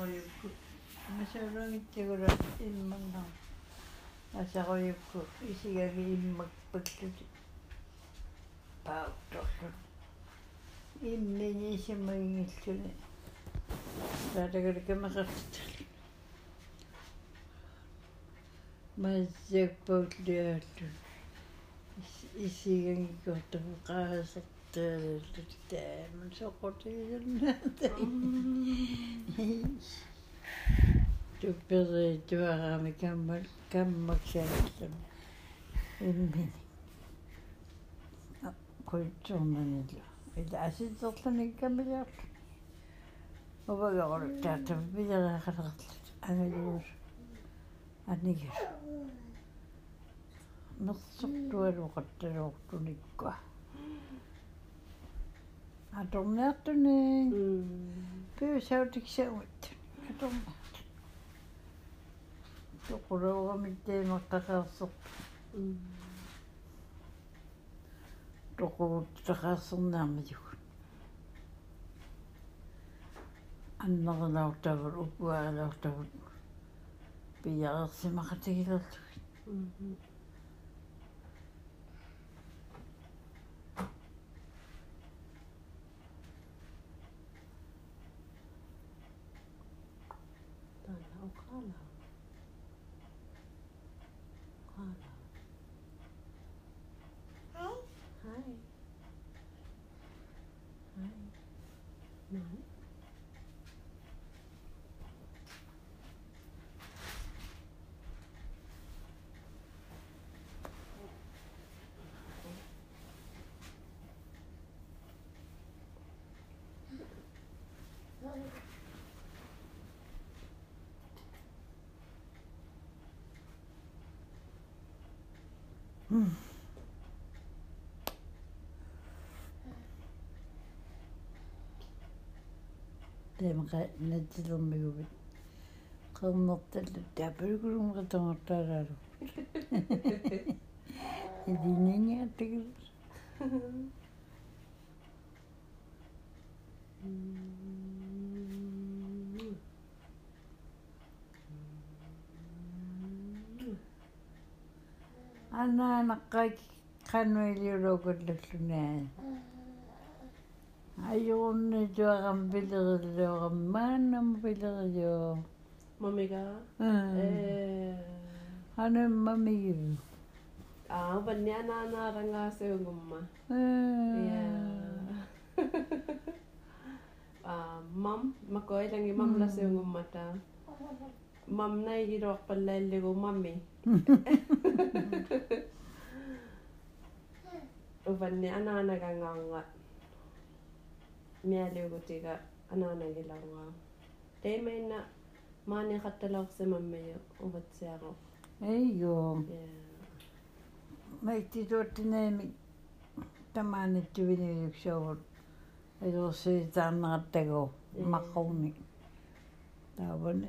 асаруйукку масаруангиттагула имманнар асаруйукку исигаги иммакпаклут паутторлут иммини симмагингиллуни таатагалакамасартитарлу массиакпаутлиааллу исигангиккуартуқаасак тэлдэлтэй мөн сокотилнэ. Түппери дуарами каммал каммаксааллам. Иммини. Культурнанилу. Ила аситерланик камилиар. Овагор таатам бидерахалерлат. Агалуус. аннигэр нэрсэртуалуоқатталуортуниккуа адорниартунин пюсаутиксауат адорна токуругамиттеимартакаарсерп токуруттакаарсернааматук аннернаартавар укуаалаартавар пиярсимахатигилерлугит Тэмгэ нэтэлмэгүвит qernertal taapulgulumqa tangertaaraalu идинниаттагил анаанаққак кануилиулуукуллуллунаа айуунни туарам пилериллуорам мааннам пилерио мамига? Э. э. Хана мамиги аа ваннянаанарангаасуунгумма я э. аа мам макойланги мамласуунгуммата мамнай гироорпаллааллигу мамми өванни анаанагангаанга миалиугутига анаанагиларнгаа теймэйна маани хатталаарсимаммайу уватсиаро эйё майтитуттинэми тамаанаттувинивиуксуурут эдорсии тааннератагу маққуни таавани.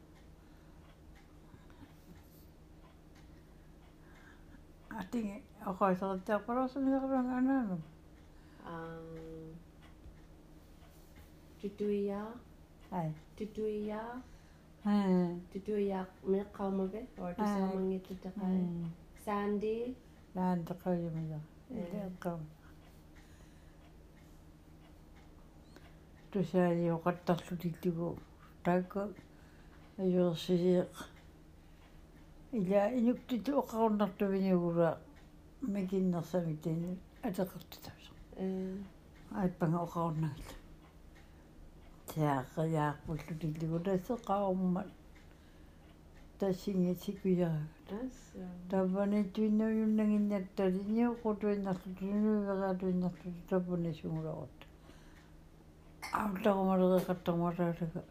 атин оқоисериттааққулуусуминеқарун анаанам аа тутуия ай тутуия аа тутуия меққаумаве ортусаамангиттутеқаа санди наантеқаюмила эққаум тусаалиоқаттарлутиллугу таакко ажуерсисиеқ ila inuktit oqarunartuviniugura mikinnersamitini ateqartitavsa aipanga oqarunnagit таақриаарпуллу тиллигулаасе қаарумма тассинги сикуяраат таввани туиннуйуннагиннатталиниу қутуиннерлутунуйвераалуиннерлуту таввани сумуларут аутарумалериқаттармалаалага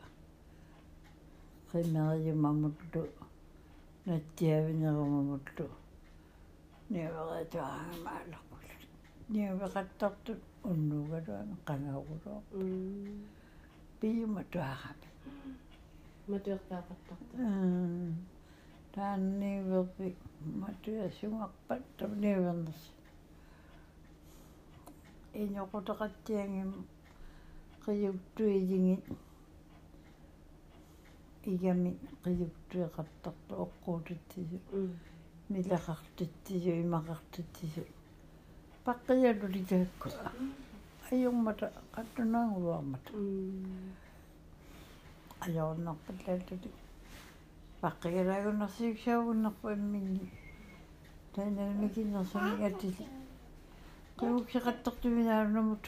қиммериумаммутту натсиавинеруммутту ниавератуармаалерпул ниавеқаттартут уннуугалуами қангаагулоо пииматуарами матуертаақаттарта таанниверпи матуасунгаппат тавнивернерс инёқутеқатсиангим қиуттуилингит игами қиуттуеқартарпа оққуулиттису милақартиттису имақартиттису паққиалуликаакку аюрмата қаттунаагууармата аёрнарпаллааллули паққиалаагуннэрсиуксаагуннерпа имминни таанармикиннэрсами атили. Қиуксеқаттартуминаарнамут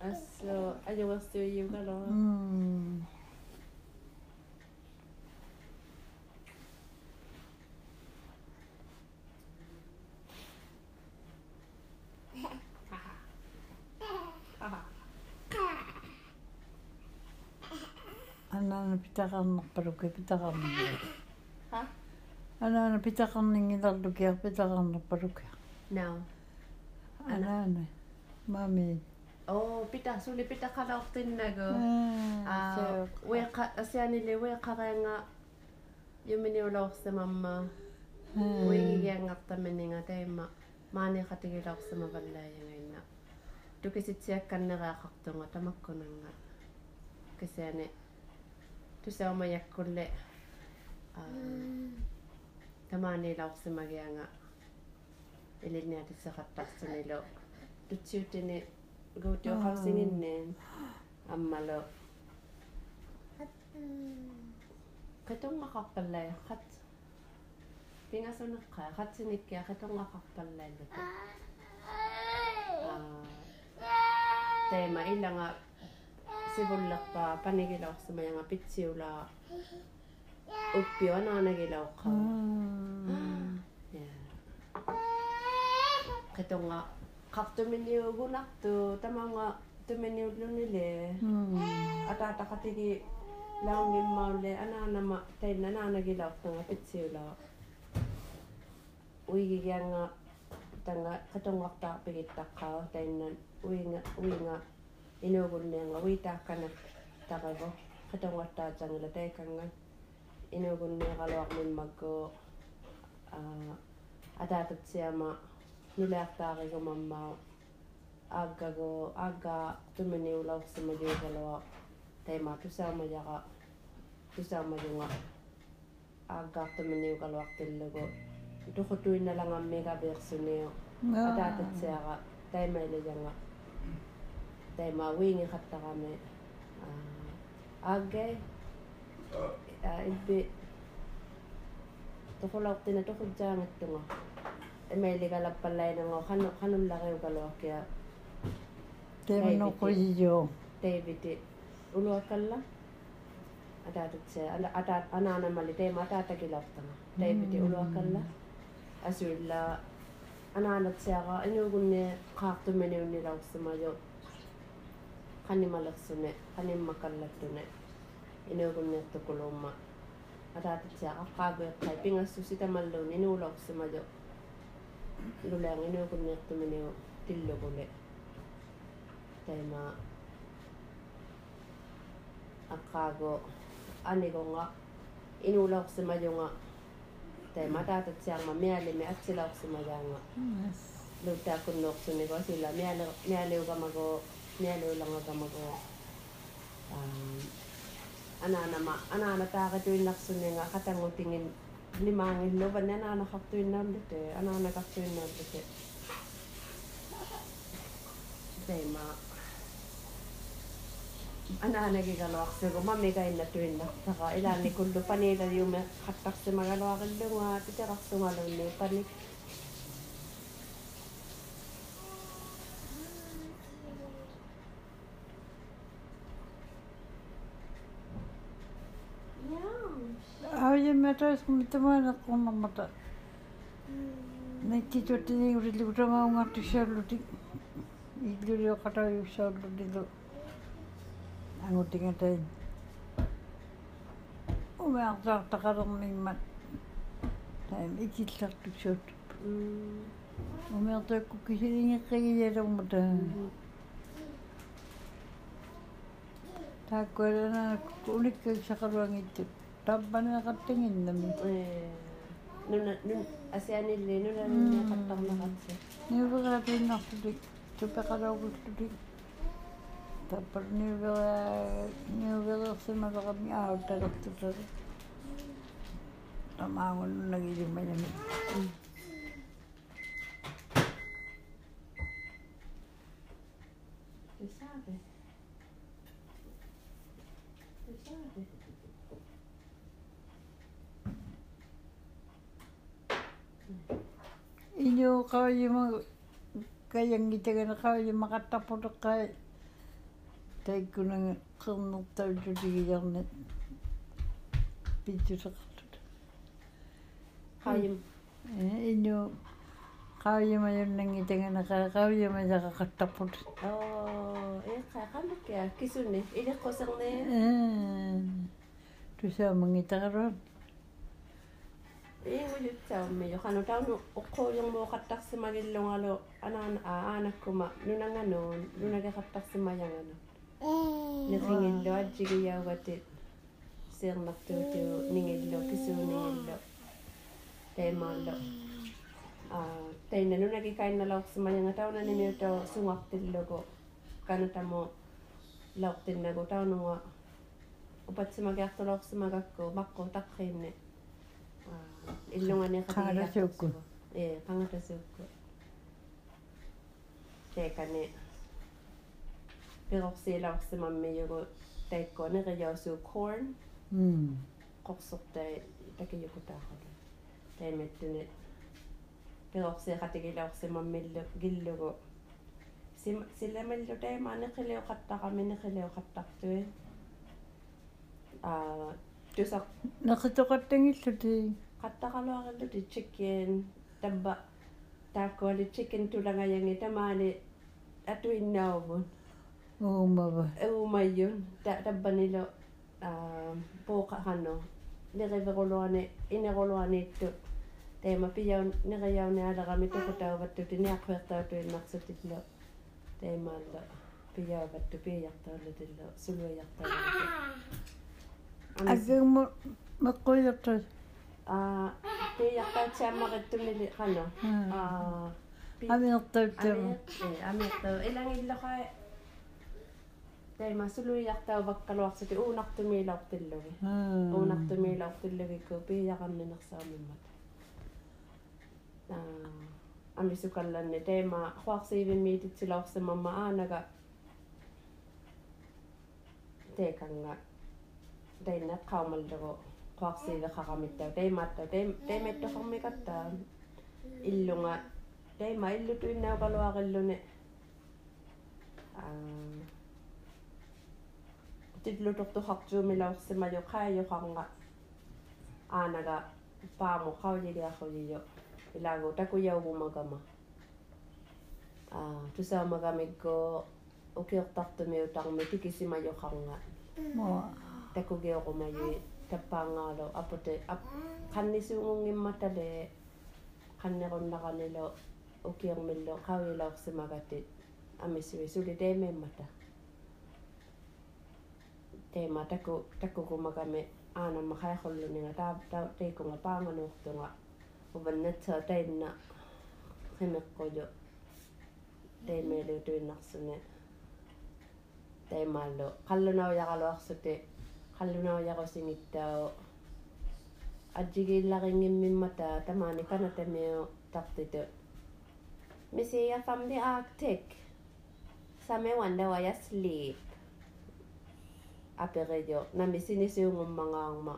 ассо аёрсиуйимгалаа анаана питақарнерпалуки питақарнинги ха? Анаана питақарнингилерлукиар питақарнерпалуки наа анаана мами. Оо пита сули питақалаортиннагу аа уеқа асианили уеқарианга юминиулаорсамамма уигиангартамининга таимма маанеқатигилаорсама паллааянгинна тукиситсиакканнериақартунга тамаккунанга. Кисяни тусаумаяккулле тамаанилаорсимагианга илинниатиссақартарсимилу тутсиутини гоутиохарсигиннеен аммало катонгақарпаллааққат пингасунеққаа қатсиниккиа катонгақарпаллааллута аа. тема иланга sivullaqpa panigilaqsumaanga pitsiulaa uppiwanaanagilaqqa qitonga hmm. ah, qartuminiugunartu tamanga tuminiullunile. Hmm. Ataataqatigi laungimmaule anaanama tainna naanagilaqtanga pitsiulaa uigigianga tanga qatongartaarpigittaqqaa tainnan uinga uinga inugunnianga uitaakkana taqago qatongattaatangila taikanngan inugunniqaluarmimmakku aa ah, ataatatsiama nilaartaarigumammaa aaggago aagga tuminiulaursamajuugalua taimaa tusaamajaqa tusaamajunga aaggaartuminiugaluartillugu tuqutuinnalangammiga peersunio ataatatsiaqa ah. taimailajanga te mawi ni khatta kame age a ibe to khola tene to khujja ngat to ngo e me le gala palai na ngo khanu khanu la ke ukalo ke te no ko jiyo te bite ulu akalla ada ada te ada ada ana mata ta ke lafta na te bite ulu akalla asulla ana ana te ga enu gunne khaqtu menu ni lafta ma jo hänen malaksunne, hänen makallatunne, enää kun ne tokulomma. Adatit se alkaa, että ei pingastu sitä malloon, enää ulos mä jo. Lulean enää kun ne tuminen jo tillokulle. Tai mä alkaa, että anikonga, enää ulos mä jo. Tai mä adatit se alma mielimme, että sillä ulos mä jo. Lutaa kun ne. Mieli, నేను లంగకమ్మకు um, ananama ananataaqituin narsuninga qatangutingin limaangilluva nananaqartuinnaarlute eh. ananaqartuinnaarlute teima ananagigaluarsugu mammigainatuinnartaqa ilaannikullu paniilaliumi qattarsumagaluaqilluga piterarsungalunni panik таажимматаас митамаанеққуммаммата нэттитуттини уриллугутамаунгартуссаарлутик иглуриоқатааюссаарлутилу ангутигатай умеартаартақалермиммат таим икиллартуссуут умеартаакку кисилингеққигиалермута тааккуалана униккак сақалуангиттут ربنا يغطيك ka أسياني na نونا نونا قطع نغطي نيبغى بين نغطيك تبقى قرأ tapper nuvela nuvela sima bagami out taraktu Tama tamangon nagi jumanya ni sabe kau yima kai yang gita gana kau yima kata pura kai tai kuna nga kuna tau juri gita gana pitu sa kata kau yima inyo kau yima yun nang gita kai kau yima yaka kata pura oh iya kai kama kia kisune ili kosang ne tu sa mangita gana يوجد تامي يخانو تاونو أقول يوم بو خطاق سما جلون على أنا أنا كума نونا غنون نونا كخطاق سما يعانا نخين اللو أجيجي يا واتي سير نفتو تو نين اللو كسو نين اللو تيما اللو تينا نونا كي كاين لو سما يعانا تاونا نميو تاو سو وقت اللو كانو تامو لو تينا كو تاونو وبات سما كي أختو لو سما كاكو مكو تقخيني иллунганиqatigiaq qangassuukku ee qangassuukku teekani перорсилаарсимаммиюгу тааккуанериаусуу corn м qorsortai такиюкутаахала таиматтуни перорсиqatigilaarсимаммиллу гиллугу силамаллу таимаанеқилиоқаттарами неқилиоқартартуи аа тусар неқитоқаттангиллу тии kattakaluakilluti chicken tampa taakkuali chicken tulangayangitamani atuinnauvun uumava uumayyun ta tampanilo ah, puuqaqano nerivequluani inequluaniittu teema pijaun nerijaunialerami tukutauvattuti niaqquertaatuinnarsutillo teemaallo pijaavattu piijartaallutillo suluijartaallutillo agguummo meqquijartut а пияртаатсааммақиттумили қано а амиертауттама амиартау илангиллоқай тайма сулуиартау ваккалуарсути уунартумиилаортиллуги уунартумиилаортиллугикку пиярарнинерсаамиммат а амисукалланни тайма хуарсиивиммиититсилаорсимамма аанага теканга тайнат qaumallego quarsiiveqaqamittau taimaattu taimattaqarmikatta illunga taima illutuinnauqaluaqilluni aa titlutortuqartuumilaurssimaju qaajuqarnga aanaga paamu qaujiliarrujiyo ilaagu takujauvumagama aa tusaamagamikku tappangalo apote ap kanni suungungi matale kanne qonna qanilo ukiarmillo qawilauqsimagatit amisiwi suli teememmata. Teema taku takukumagami aanamma qaiqulluninga taa taa tiikunga paanganuurtunga uvannatsaa tainna qimiqquju teemeiluutuinnaqsuni teemaallu qallunaujaqaluarsuti kalunaw ako sinittaw. Adjigi laking ngimmin mata tamani panatemeo taktito. Misiya from the Arctic. Same wanda waya sleep. Apereyo na misinisiyong mga angma.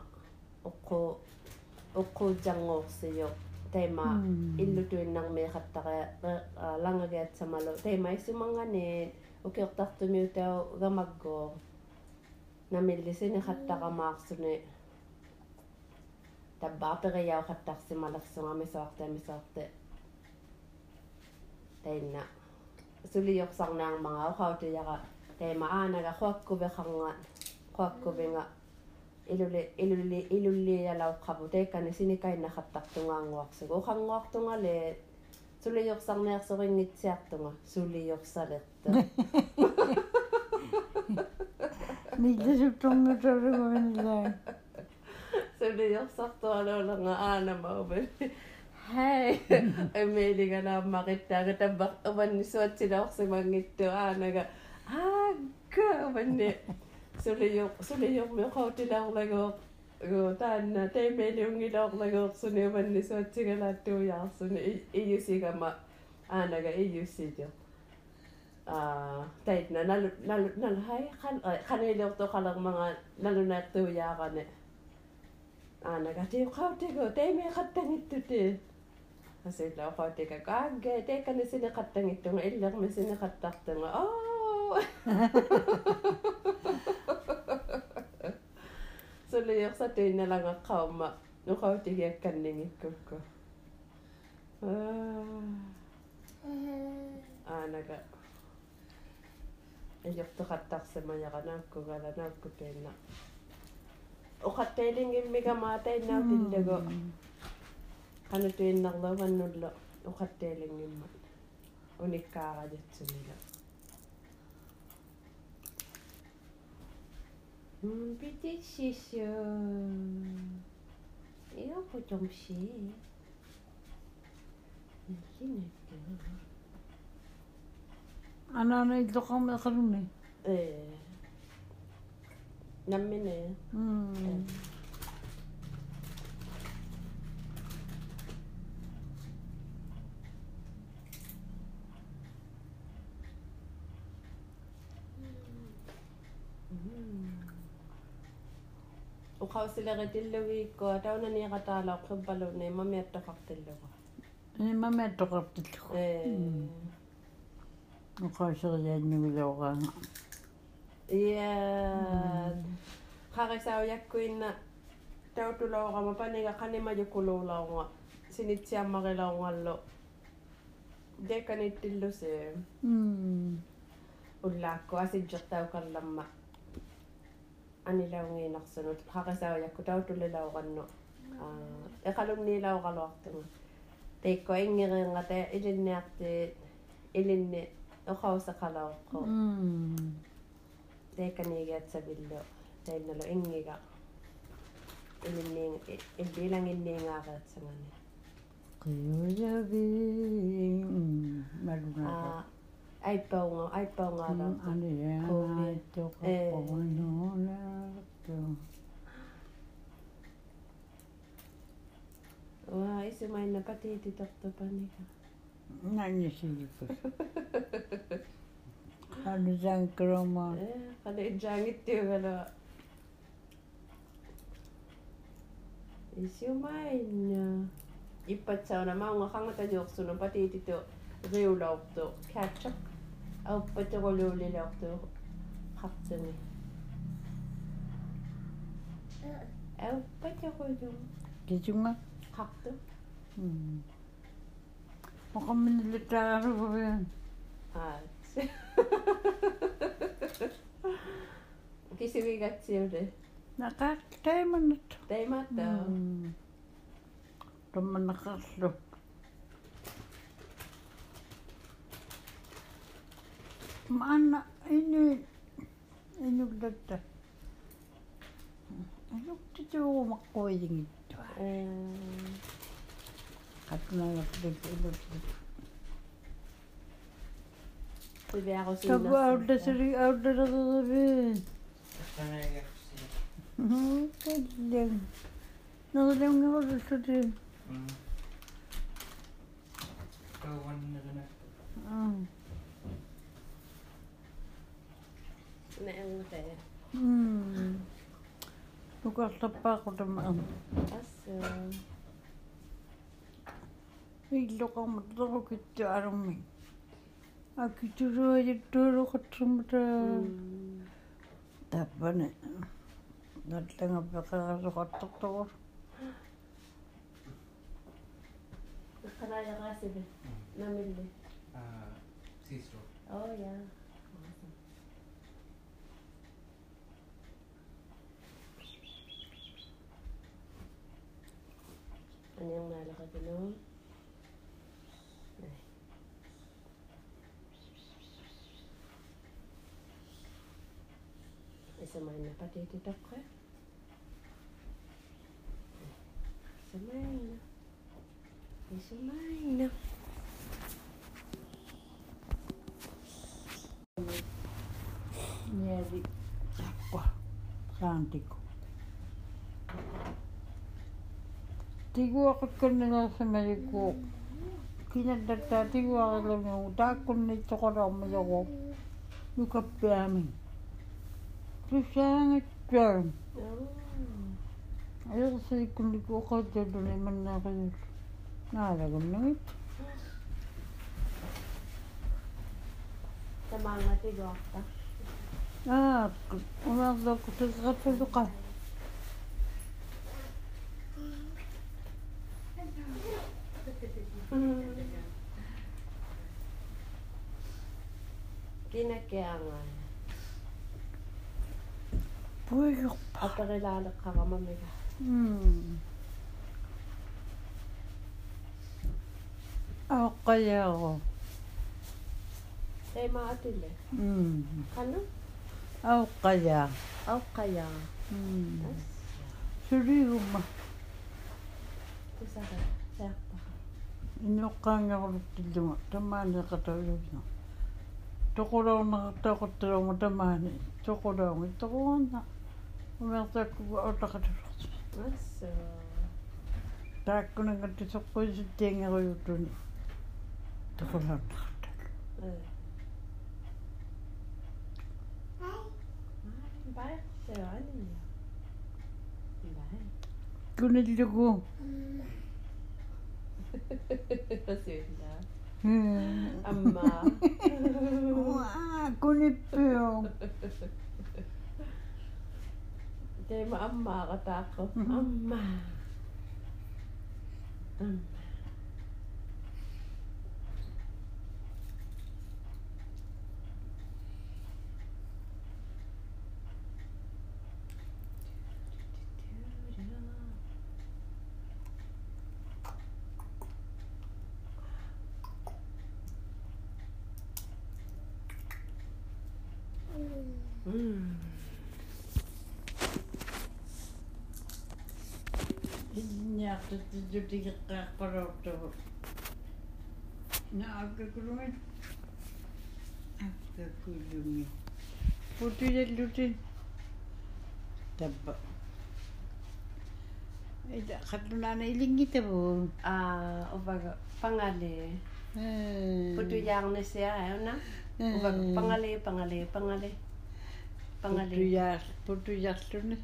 Oko. Oko jango siyo. Tema hmm. ilutuin ng may kataka langagay at samalo. Tema isumangani. Ukiyok taktumiw tayo gamaggo. намиллисини хаттарамаарсуни таббаартерияу хаттарсималерсуами соартами соорте таинна сулиорсарнаармараа ухаутияра таима аанага хуаккувехарнга хуаккувинга илули илули илуллиялаоққапу таиккани синикаиннахаттартунгаангуарсугу ухангуартунгале сулиорсарниарсорингитсиартунга сулиорсалерта Niitä tummutavru kuvinnilleen. Se oli jossain olanga aina mä opin. Hei, en mielikä nää makittaa, kun tämän opan niin suotsin oksimangittu aina. Aakka, opan niin. Se oli jo, se oli jo, me kautilla ollaan tänne, tein meille jonkin ollaan, kun opan niin suotsin kalattu jaaksun. Ei jusikamma, ainakaan ei jusitjokka. uh, kahit na nalo, nalo, nalo, hay, kan, uh, kanilok to kalang mga nalo na tuya ka ne. Ah, nagati yung kauti ko, tayo may katang ito te. Kasi ito ako, te ka, kage, te ka na sinakatang ito nga, ilak may sinakatak to nga, oh! so, layok sa tayo na lang ang kauma, nung kauti ka kaning ito. Ah, eh. ah. нуқаутигиакканнингиккукку аанага илертоқаттарсимаяранааккугала нааккутуинна оқаттаилингиммигамаа таиннаутиллагу канатуиннарлаваннуллу оқаттаилингимма униккаарадитсунила 음, أنا يطلقهم يأخذوني إيه نمني إيه. وخاوس اللي غادي اللوي كوتا وناني غاتا لا قبل وني ما ميت تفقت اللوي ما ميت تفقت اللوي qaqauseriaannuguloraanga ia qarasaujakkuinna tautulorama paniga qanimajukululaunga sinitsiammarilaungallu dekanittillusi mm ullaakku asinjertaukallamma anilaungiinarsunut qarasaujakku tautulilaurannu eqalumniilauqaluartuma teikko ingeriingata ilinniartiit ilinni Ökavsa kalawqo. Deekaniigiatsavillu tainnalu ingiga. Ilinniing ilbilanginniingaaqaatsamani. Qiulabi marunaa. Aipaunga aipaungaara. Aniyaa toqa qonuna. Waa isimainna patiiti tortopaniga. Annesiydi kız. Hanıcan kroma? Ee, hani cangit diyor böyle. Isyo main. niya. Ipat sa na maunga kang matajokso nung pati ito riulaw to. Katsak. Aw pati ko lulilaw to. Kaptani. Aw pati ko yung. Kisunga? Kapto. Hmm. оқамминиллуттаараарувин аа. Кисивигатсиуле накаат тайманут таймаатаа томманақарлу маана ини инуглатта ануктитуумаққуилингиттуа Tabu orada sürü orada da duruyor. Hı, gidelim. Ne olacağım ne oldu иллоқармут лерукитту алумми акитулуалиттуулоқатсумата таппана наллангаппеқарасоқартортор эқалаягаасиби намилли аа систро о я аниарнаалеқатинаа Et sa mère n'a pas été d'après. Sa. Et apa rantiku. Tigo ako kanila sa Mexico. Kinadagdati ko ako lang yung takon nito ko raw mayaw. Look. سوسانة جان يغسل كل وقت اللي من غير هذا قمنا طبعا ما تيجي وقتها آه ونظر في الدقة كينك يا буйгор атерилаалеккарамамига аоққаяаро тэмаатиле м кану аоққаяа аоққаяа м сүригумма тусара саартара иннеққаангерлуттиллума таммаанеқатулуна тоқулоорнеқартаақутталума тамаани тоқулоорми тоқуунна Omdat ik Zo. Daar kon ik dus ook deze dingen doen. Te gelukkig. Kunnen die toch goed? Sötna. Amma. Wauw, kun je pio? Kaya maamma ka tako. Mm-hmm. Amma. Amma. tuttiqaqqaroortavut na akkakulumit akkakulumi putilallutin tappa ita qattunaana ilinngitavu ah, uvaga pangale putuyaarnisia ayuna uvaga pangale pangale pangale pangale putuyar putuyarluni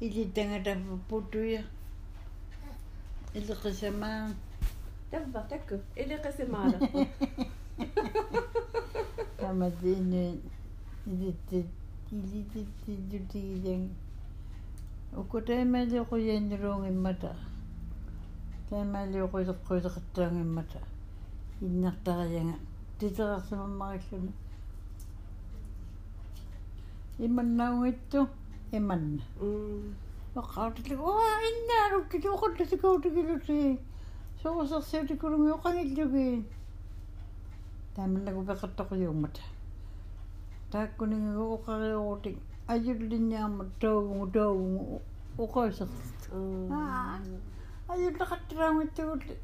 putu putuya Илэкъисамаа. Тавва такку. Илэкъисамаа. Хамадинэ идитти илитти дютигэн. Укутаэмалиоқуяннеруун иммата. Таэмалиоқулеққулеқаттаан иммата. Иннартарианга титерарсимаммариллуна. Имманнаунгитту имманна. Мм оққаартилу уа иннаарукки оқулласикуутигилути суусерсиутикулуми оқангиллуги тааманнагу пеқаттоқиуммат тааккунигагу оқариуутик ажуллинниармат тоовгу тоовгу оқаусерт аа. Ажуллеқаттарааматтугулли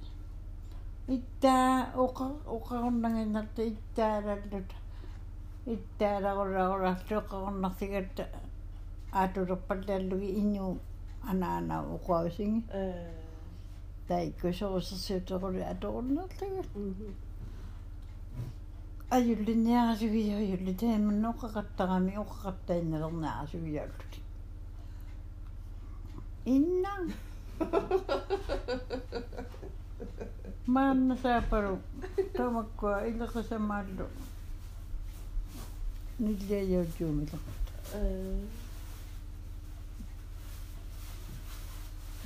иттаа оқар оқаруннагиннарта иттаалааллут иттааларулаагулаарлу оқаруннартигатта аатулерпаллааллуги иннуу анаана уқуавсиги тай кусорусерсиутерулу аторуннерлага аюллиниарасугиарюлли тааманно оқақаттарами оқақаттаиннелернаарасугиааллути инна манна саапару тамаккуа илеқсамааллу ниллиаажуумилерта э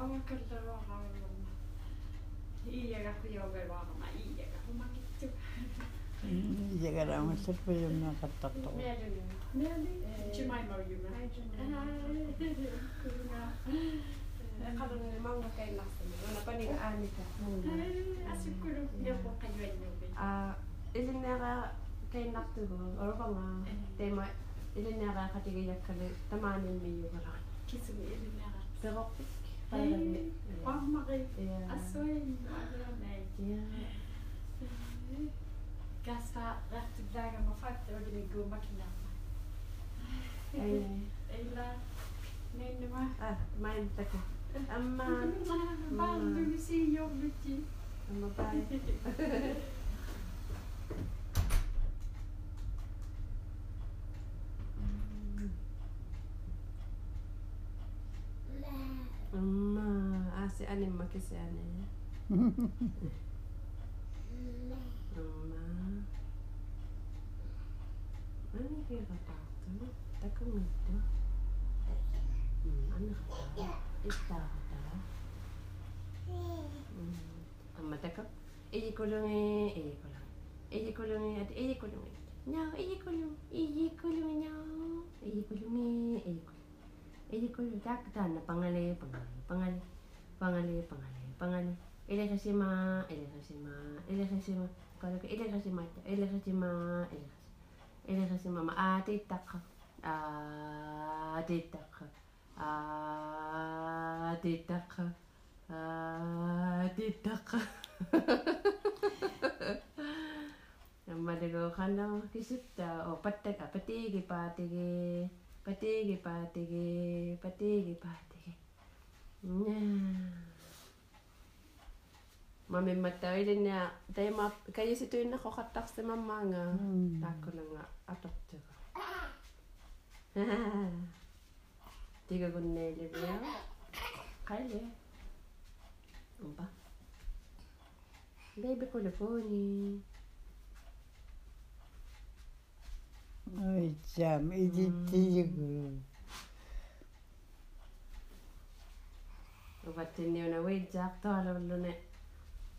avundsjuk kell valahol. Iijaga joogel varma, iijaga humakittu. Iijaga raamas terveellinen kattattu. Mieli. Mieli. Chimaima yuma. Kadun manga kai lasten. Ona pani aanita. Asukkulu joku kajuennubi. Ah, ilinera kai nattugo. Orvanga tema ilinera katige yakkale tamaanimmi yugala. Kisumi ilinera. Peroppi. Marie. Anne-Marie. Assoin. Marie Gaspa rättivägen man faktiskt och det gumma knappa. Eller nej ma. Ah, main tako. Amma. Bandu ni si jobbigt. Amma bye. Mamma, ah se Ani che se Ani. Mamma. Ani kaya kata, tak kami tu. Ani kata, ista kata. Amma tak kau, eji kolong eh, eji kolong, eji kolong eh, eji kolong eh. Nyau, eji kolong, eji kolong nyau, eji kolong eh, eji kolong. Eh, Edi ko yung dakdan na pangali, pangali, pangali, pangali, pangali, pangali. Ila sa sima, ila sa sima, ila sa sima. Kala ko, ila sa sima, ila sa sima, ila sa ila sa sima. Maati ah, taka, aati ah, taka, aati ah, taka, aati taka. Namaligo ka na kisip ta, o patak, apatigi, patigi. patigi. Patigi, patigi, patigi, patigi. Nya. Mami matawi din niya. Day ma kayo si tuin ako katak si mama nga. Mm. Tako na nga atok to. Tiga ko na ilir niya. Kali. Umba. Baby ko na po ni. gideceğim, gittiği gün. Vattini una uidja tolo lune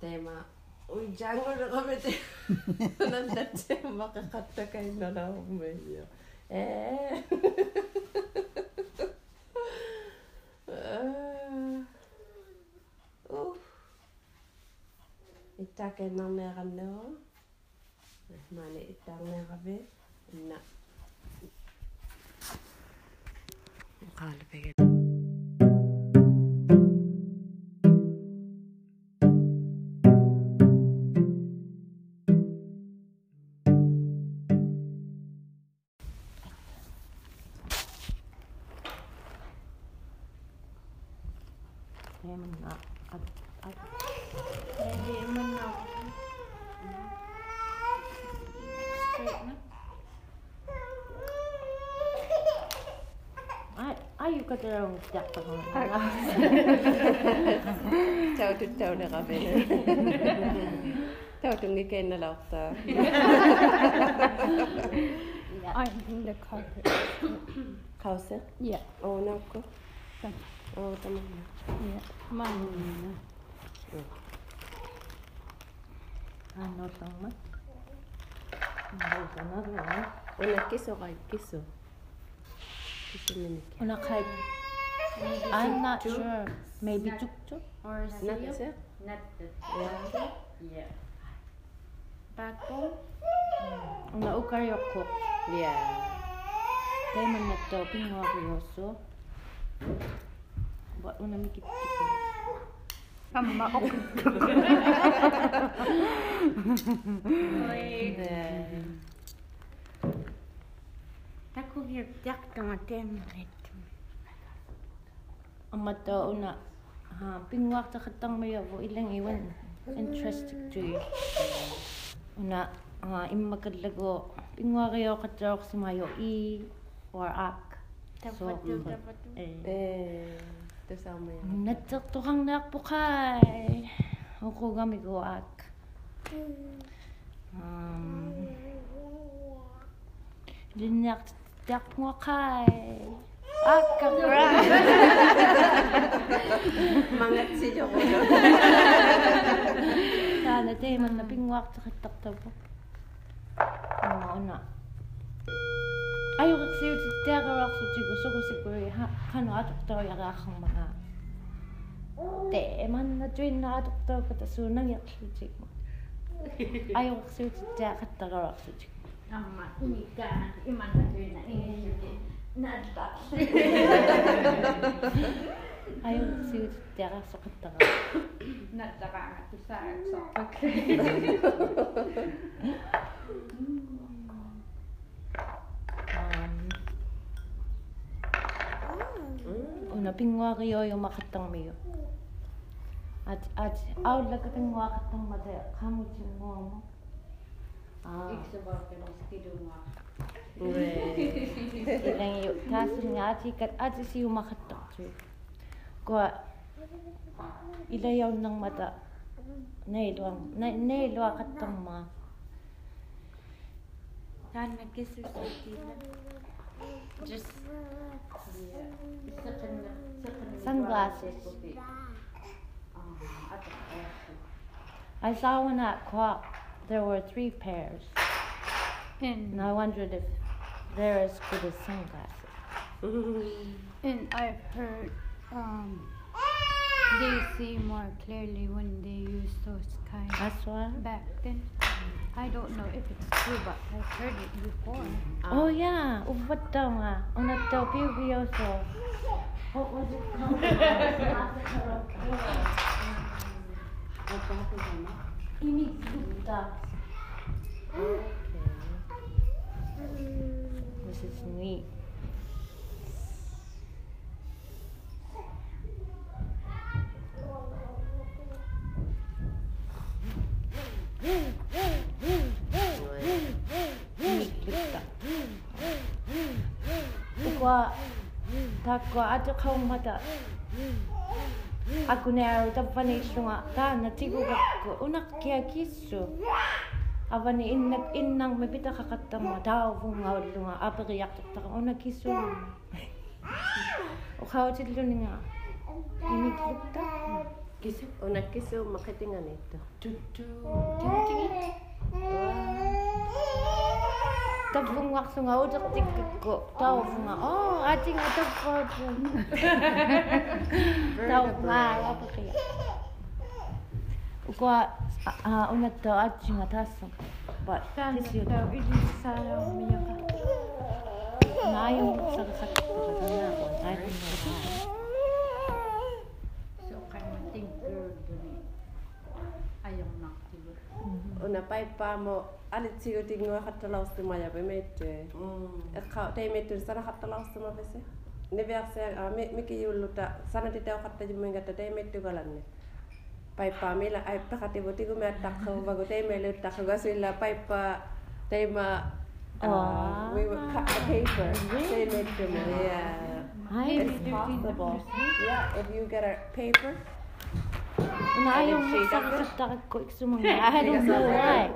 tema uidjango na komete nanda tema kakatta kai no na umeyo. Eh. Uh. Itta ke nanne ranno. Mane itta nanne rabet. نعم. غالبا จากところちゃうとちゃうねがべねちゃうとにけんならおた I'm in the carpet Kause? Yeah Oh, no, go Oh, tamam Yeah, mama Ano tama? Ano tama? Una kiso kay kiso. Kiso minike. Una kay I'm not sure. Maybe 쭉쭉? Or Not siya? Not the Yeah. yeah. Tako. Una ukariokko. Yeah. Teeman natto pinguarioso. What una mikittiku. Amma ok. Tako hier jaktama teeman Amma to una ha pinguarta khatang mayo vo ilang iwan interesting to you. Una ha immakadlago pinguario katsaoksimayo i or amata una ha pingwakta khatang maya vo ilang iwan. Interesting to you. Una ha immakalago pingwakayo kataok sumayo i or ak. So eh. eh. To sama ya natak tukang nak pukay ako gami ko ak. Um mm. dinak tak mo kay Акабра. Мангатсилёро. Таана тейманна пингуартеқиттартапу. Амаана. Аюрсиутиттаагаруарсутигу согусиккуи канааторториариаармага. Тейманна туиннаатортооката суунагиарлутигу. Аюрсиутиттаагаттагаруарсутигу. Амма уникаа иманна туина ингэлүти. nada. Ayo si Tiara sok tanga. Nada ka nga to sa sok. Okay. Hmm. Una pingwa kayo yung makatang mayo. At at aw lagat pingwa katang mate kamu chingwa mo. Ah. Iksa ba pero stido nga. Kat ati si yung makatang siya. Kwa ilayaw ng mata. Nailwa, na, nailwa katang ma. Kisu sakila. Just uh, Sunglasses. I saw one at Quap. There were three pairs. And I wondered if they're as good as sunglasses. and I've heard um they see more clearly when they use those kind That's why. back then. I don't know if it's true, but I've heard it before. Oh yeah, ubat daw nga. Una daw pibioso. What was it called? 切に僕は学校あと顔また Aku ne au tapane shunga ta na tigu ga unak kia kisu. avani innak innang me kakatta ma dao vung ngawad lunga apa riyak kisu o kawa chit luni nga ini kita kisu ona kisu makati nga nito oh ating atap ko tau nga Ko a a ona ta atu nga tasa. But this is the really sad of me. Na yo sa sa ka ta na ko ta. So kai ma think girl to me. Ai yo na ti bu. Ona pai pa mo ale ti go ti nga hatta la ostu ma ya be me te. E ka te me te sa hatta la ostu ma be se. Ne ver a me me ke yo lu ta te hatta ji me ga ta te me te ga la ne. Paipa me la ay pakati boti go me takho bago tay me le takho gasilla paipa tay ma Aw. we would cut the paper. Tay mette mo. Yeah. Ay, It's possible. Yeah, if you get a paper. Shade sa sakit ko I don't know why.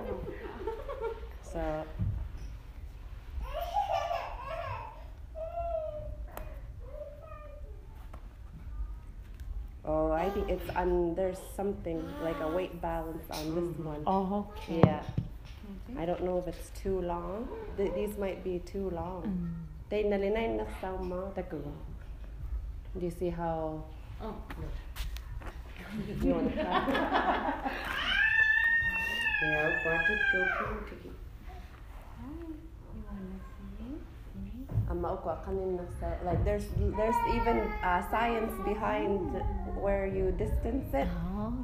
So Oh, I think it's on. There's something like a weight balance on this mm-hmm. one. Oh, okay. Yeah. Okay. I don't know if it's too long. Th- these might be too long. Mm. They nalinay na sama tago. Do you see how? Oh. You want to try? Yeah, ukwatit ko pinki. You wanna see? Amma ukwa kanin na sa like there's there's even uh, science behind where you distance it,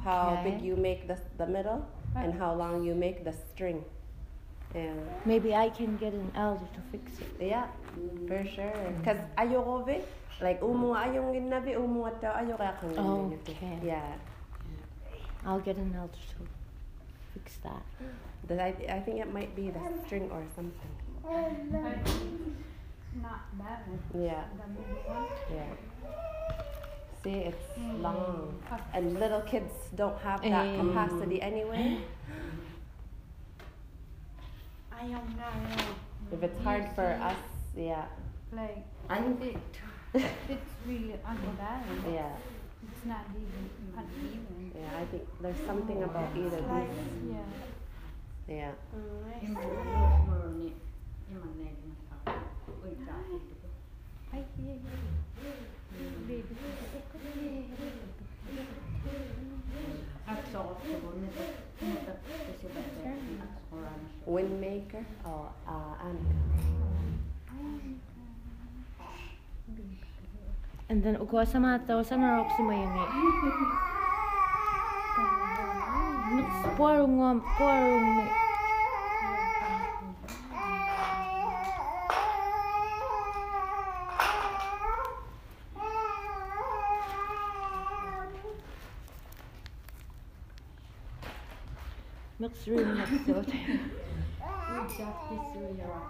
how big you make the the middle, and how long you make the string. Yeah. Maybe I can get an elder to fix it. Yeah, for sure. Cause ayoko be, like umu ayong ginabi umu at ayoko akong Okay. Yeah. I'll get an elder to fix that. That I I think it might be the string or something. Not bad. Yeah. The middle one. Yeah. See, it's long, and little kids don't have that Eh. capacity anyway. Ayaw nga yun. If it's hard for us, yeah, Like, and it, it's really unbalanced. yeah, It's not even uneven. yeah. I think there's something about either Like, these. yeah. Yeah. Ay, yeah, yeah. Baby. Windmaker or uh, and And then uko sama tao sama rock si mayungi. Mix porung ngom porung ni. Mix rin mix out. Mix mix ngwa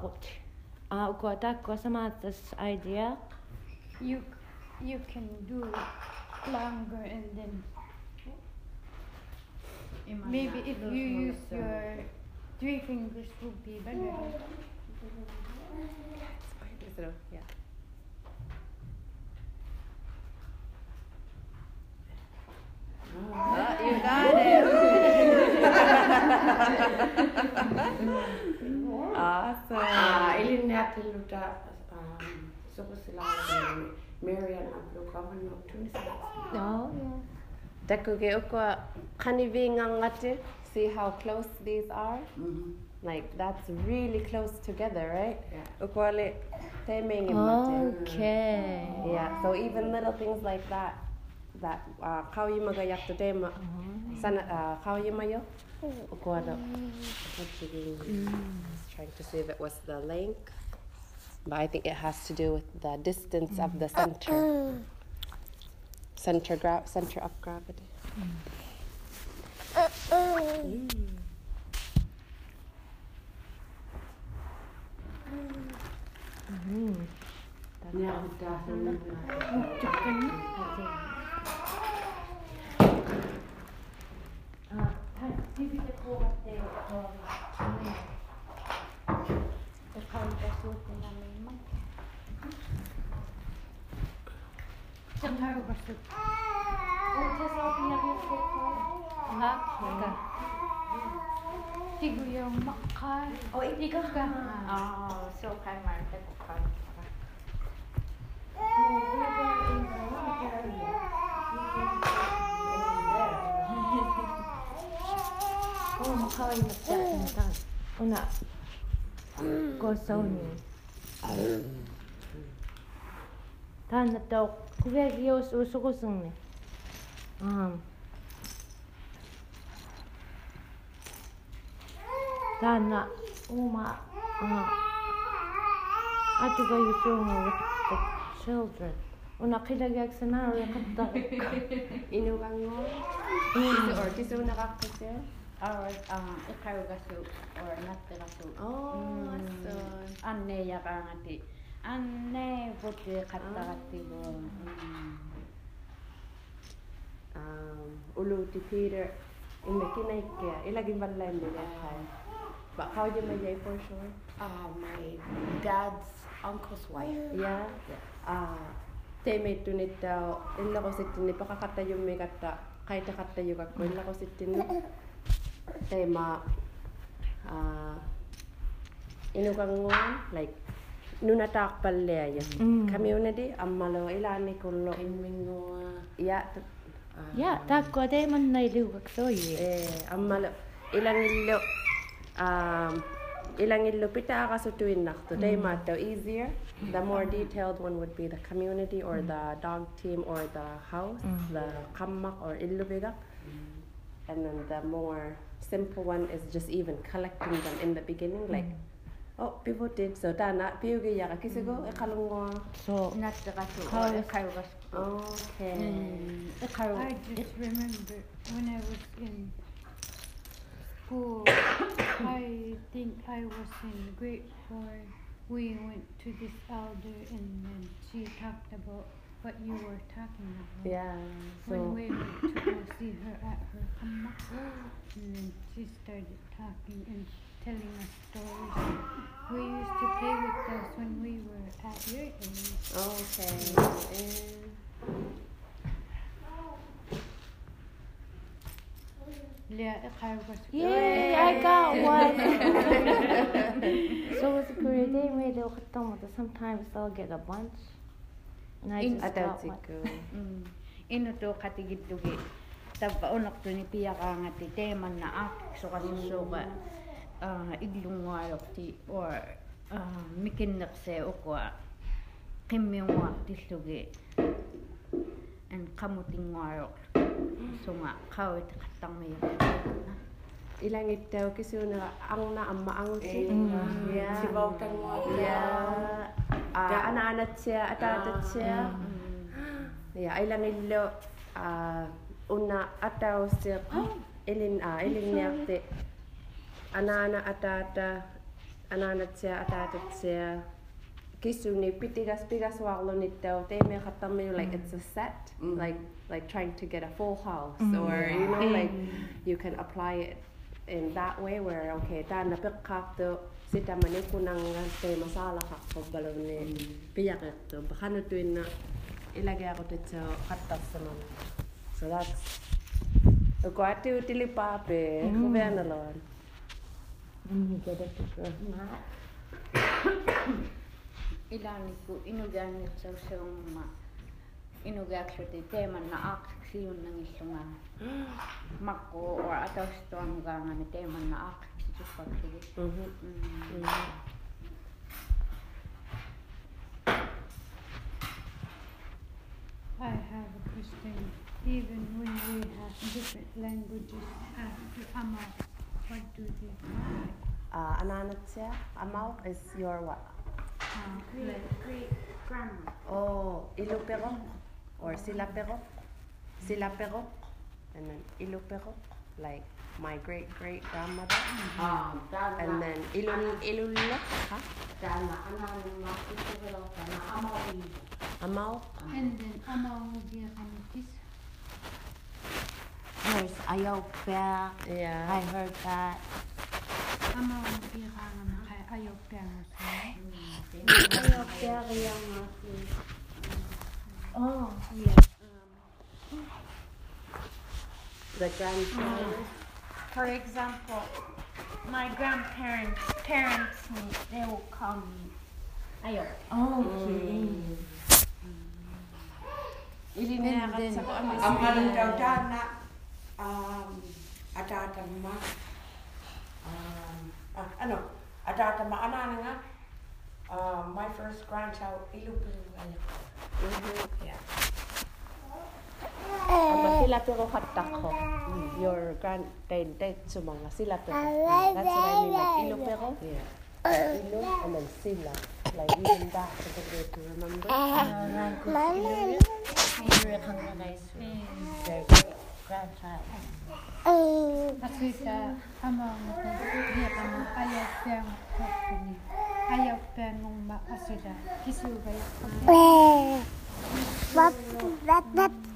kot. Ah uko ta ko sama this idea. You, you can do it longer and then maybe if you use your three fingers would be better. yeah. Ah, you got it. awesome. Ah, ilin natin luta um, so ko sila Marian Ablo kawan no tunis Oh yeah. Dakuge ukwa kanivingangate. See how close these are? Mhm. Like that's really close together, right? Yeah. Okay. Yeah, so even little things like that, that uh, kau yung magayak to tema, sana uh, kau yung mayo, ukwada. Just trying to see if it was the length, but I think it has to do with the distance of the center, center gra- center of gravity. 전화로 갔을 때. 옷에서 그냥 이렇게 나 그니까. 지구 영막 가. 어, 이거 가. 아, 수업할 말 빼고 가. 뭐, 그래서 이거 너무 가만히 있다. 일단 오나 고소니. 다나 또 그게 기어스 오수고 승네. 음. 다나 오마 아 아주가 유소모 children. una khila gyak sana ra khadda inu gango ni or kisu na khakse ang ikaw gasu or natte gasu. Oh, so. Anne ya kangati. Anne puti katta katti go. um, ulu ti Peter in the kinay kaya ilaging balay mo niya kay ba how you may for sure uh, my dad's uncle's wife yeah ah teme tunit daw illa ko sitin ni pakakatayo may kata kay takatayo ka ko illa ko sitin tema ah inukang mo like nunataaqpalliaya Mm. community ammalo ilaanikullo Kimmingoa. ya Ja, takkua teeman näin liukaksoi. eh ammalo ilangillo um ilangillo pitaaqasutuinnartu teimaatto easier. The more detailed one would be the community or the dog team or the house the qammaq or illubigaq and then the more simple one is just even collecting them in the beginning like mm. oh people did so tana piugi yaqa kisigo mm. iqalungoa So, Nattaqatu Kauas. ekaiugas. okay mm, Ekaiu. I just remember when I was in school, I think I was in grade four. We went to this elder and then she talked about what you were talking about. yeah When so we went to go see her at her kamma, and then she started talking and telling us stories. We used to play with us when we were at your age. okay. Yeah, I was. yay, I got one. so with the Korea they made it but sometimes they'll get a bunch. In atalsik. Mm. Ino to katigid dugi. Tabaunok to ni piya ka nga ti teman na ak so kasuso ka uh, ah, iglungwarok ti or ah, uh, mikinak se ukwa ah, kimyungwa ti sugi. And kamutingwarok. So nga kawit katang may ilangit daw kasi na ang na ang maangot mm. Mm. si Bawtang mo. Yeah. Ilang illo ah una ataw siya ilin ah ilin yakte ana ana atata ana ana siya atata siya kisuni pitigas pigas waqlo nittaw te me khatammi like it's a set like like trying to get a full house or you know like you can apply it in that way where okay ta sitamani kunang teema saalakhaqqubbalooni piyaqiqtuun paqanutuinna ilagiaqutitsa qattarsaman so that's ukoatiu tilipaape huveanaloan ilaanikku inugaanniqsausaumma inugaaqsuti teemanna aaqsiksiunnangillungaa maqquu or ataustuangaangami teemanna aaq ganga ni teman na ak si pag sige mhm I have a question. Even when we have different languages after Amma, what do they call it? uh, ananat siya amaw is your what? Uh, like, great grandma oh ilupero or silapero silapero and then ilupero like my great great grandmother Um, and then ilul ilulla ha Dana. Ana na kisiguro ka na amaw ibo. amaw and then Amma will be a this. There's Ayopia. yeah I heard that. Amma will be a ayokang Ayopia yung Oh, the grandfather For example, my grandparents, parents, me, they will call me Ayop. Okay. ilinakat sa ko Ang anong daw dana. Um, atatama. Um, ah, ano? Atatama. Ana nga. Um, my first grandchild, ilupin ano. Yeah. Ama sila pero katak ko. Your grand dad dad sumanga sila pero. That's what I mean like ilo pero. Yeah. Ilo and then sila. Like even that is a good way to remember. Favorite kang guys. Their great grandchild. Kasi sa Amma will be a ayokang company. Ayokang mong maasida. Kisugay. Ama,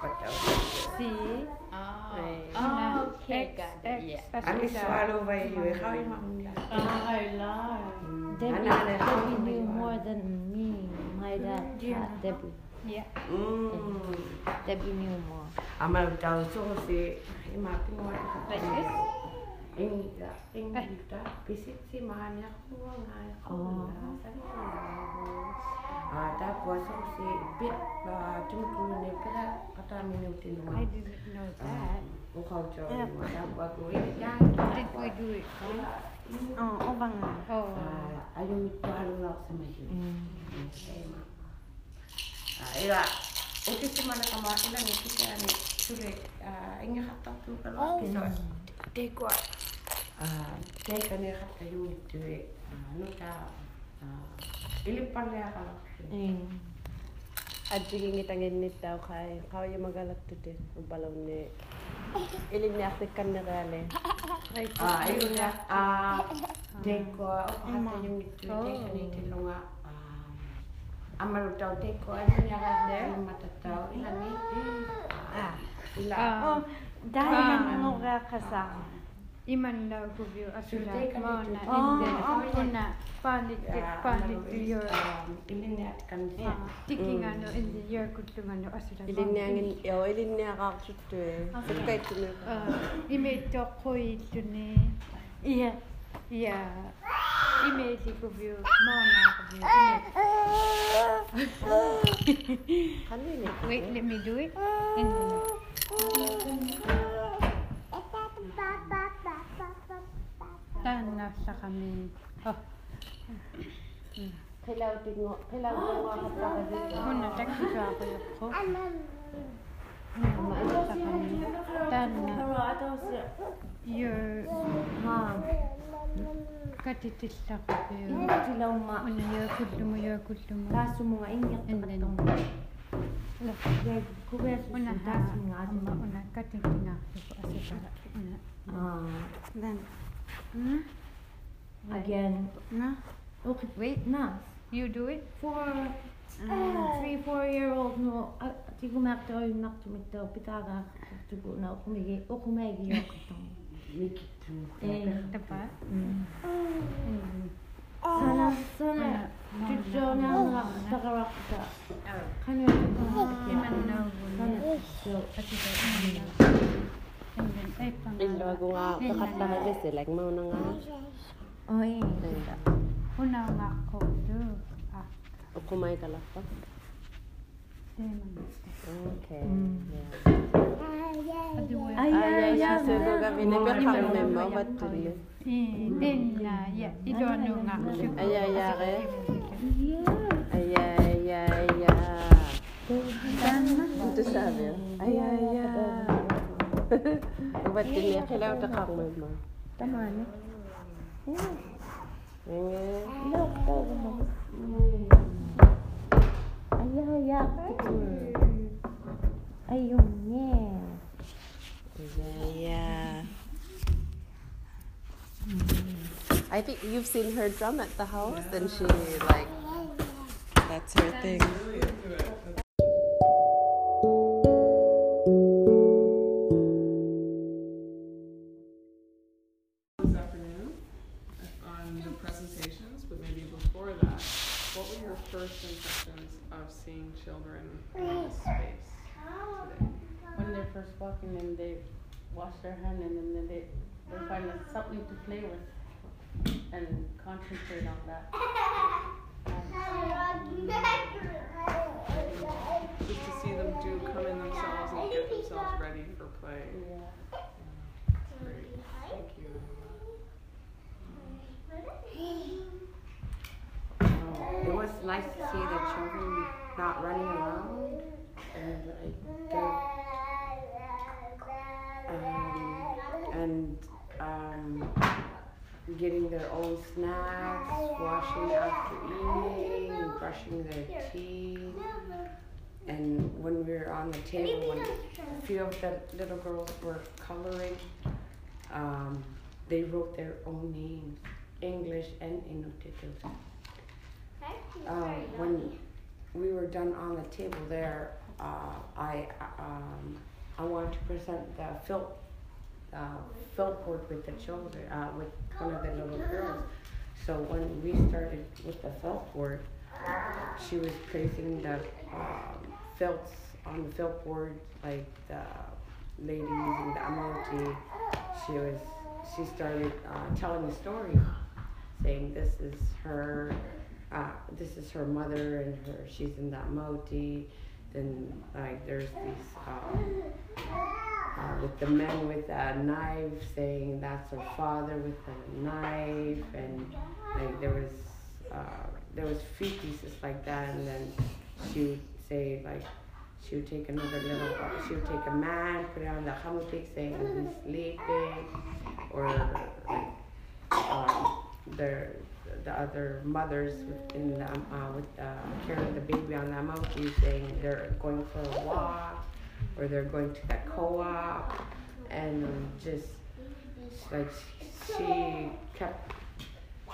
Baca. See? Oh, Right. oh okay, X, got X, it. Yeah. Ani asila. swallow by you. How you? Oh, I love. Debbie, Ano, ano, Debbie knew more than me. My mm, dad, Yeah. had Debbie. Yeah. Mm. Debbie knew more. Amal daw so si imati mo Like this? Inga, inga, pisit si manya ko nga Oh. ada puasa si bit eh, cuma dulu nih kata minum di rumah. I didn't know ah, that. Oh ada buat kue yang kita. Oh, oh bang. Oh. Ah, ayo itu halu. Hmm. Ah, iya. Oke cuma nak kamar nih kita nih Ah, Ingat kata tu kalau oh, kita. Dekwa. Dekwa ni kata yang itu. ah Ili palle kalau Ayun. At gigingit ang init daw kay kaya magalak to din. Ang balaw ni ilim ni Afrik kan na gale. Ah, ayun na. Ah, deko hata ah, yung dito ni tilunga. Amaro tao deko ano niya kasi matataw ilami. Ah, ila. Oh, dahil nanonood ka sa imanda kuvio asura maona inde ona pandit ke pandit to your ilinne at kan ve tikinga no in the year kutu mano asura ilinne angin tutu e iya. iya wait let me do it. tanah sa kami. Oh. Pelau tingo, pelau tingo ka pa kasi. Kuna taxi sa ako kami. Tanah. Your mom. Katitis sa ko kayo. Silaw ma. Una yung kulo mo, yung kulo mo. Kaso mga inyak na katong. Una ha. Una katitis na Na? Again. Na? Okay. Wait. Na. You do it? For uh, three, four year old no, ah, ti kumakta ko yung naktumito, pitaga tugo na kumigi, o kumigi yung katong. Mikitu. Eh, Diba? mm. And Sana, sana, tutso na nga, takarak ka. Kanya yung Iman na Sana, wala. tutso. And then, ay, Din lo ko nga, kakat pa kami sila, like mo na nga. Oy, kuna nga ko do. Ah, kumay ka lang pa. Okay. Yeah. Ay, ay, ay, so go gabi na ka kami member what to do. Din na, yeah, ito ano nga. Ay, ay, ay. Ay, ay, ay, ay. Tú sabes. Ay, ay, ay. Ayun, yeah. Yeah, yeah. I think you've seen her drum at the house, and she like that's her thing. Their hand and then they, they find something to play with and concentrate on that. Just to see them do come in themselves and get themselves ready for play. Yeah. Great. Thank you. It was nice to see the children not running around and like they're um, and um, getting their own snacks, washing after eating, brushing their teeth. And when we were on the table, when a few of the little girls were coloring, um, they wrote their own names, English and Inuktitut. Um, when we were done on the table there, uh, I um, I wanted to present the felt uh, felt board with the children, uh, with one of the little girls. So when we started with the felt board, she was placing the um, felts on the felt board, like the lady using the emoji. She was she started uh, telling the story, saying this is her, uh, this is her mother and her she's in the amauti. Then like there's these. Um, uh, with the men with a knife saying that's her father with a knife and like there was uh, there was few pieces like that and then she would say like she would take another little she would take a man put it on the hamutik saying he's sleeping or like um, the the other mothers in the, uh, with uh, carrying the baby on the amoki saying they're going for a walk or they're going to that co-op and just like she kept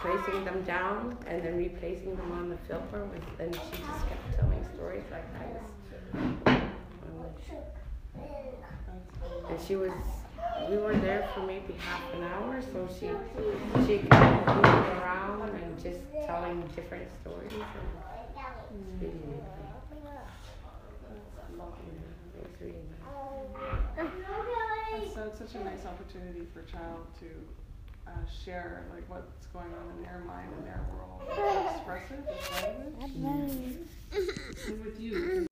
tracing them down and then replacing them on the filter with and she just kept telling stories like that and she was we were there for maybe half an hour so she she kept moving around and just telling different stories and it's really it was really. So it's such a nice opportunity for a child to uh, share like what's going on in their mind and their world, express it with language. And with you,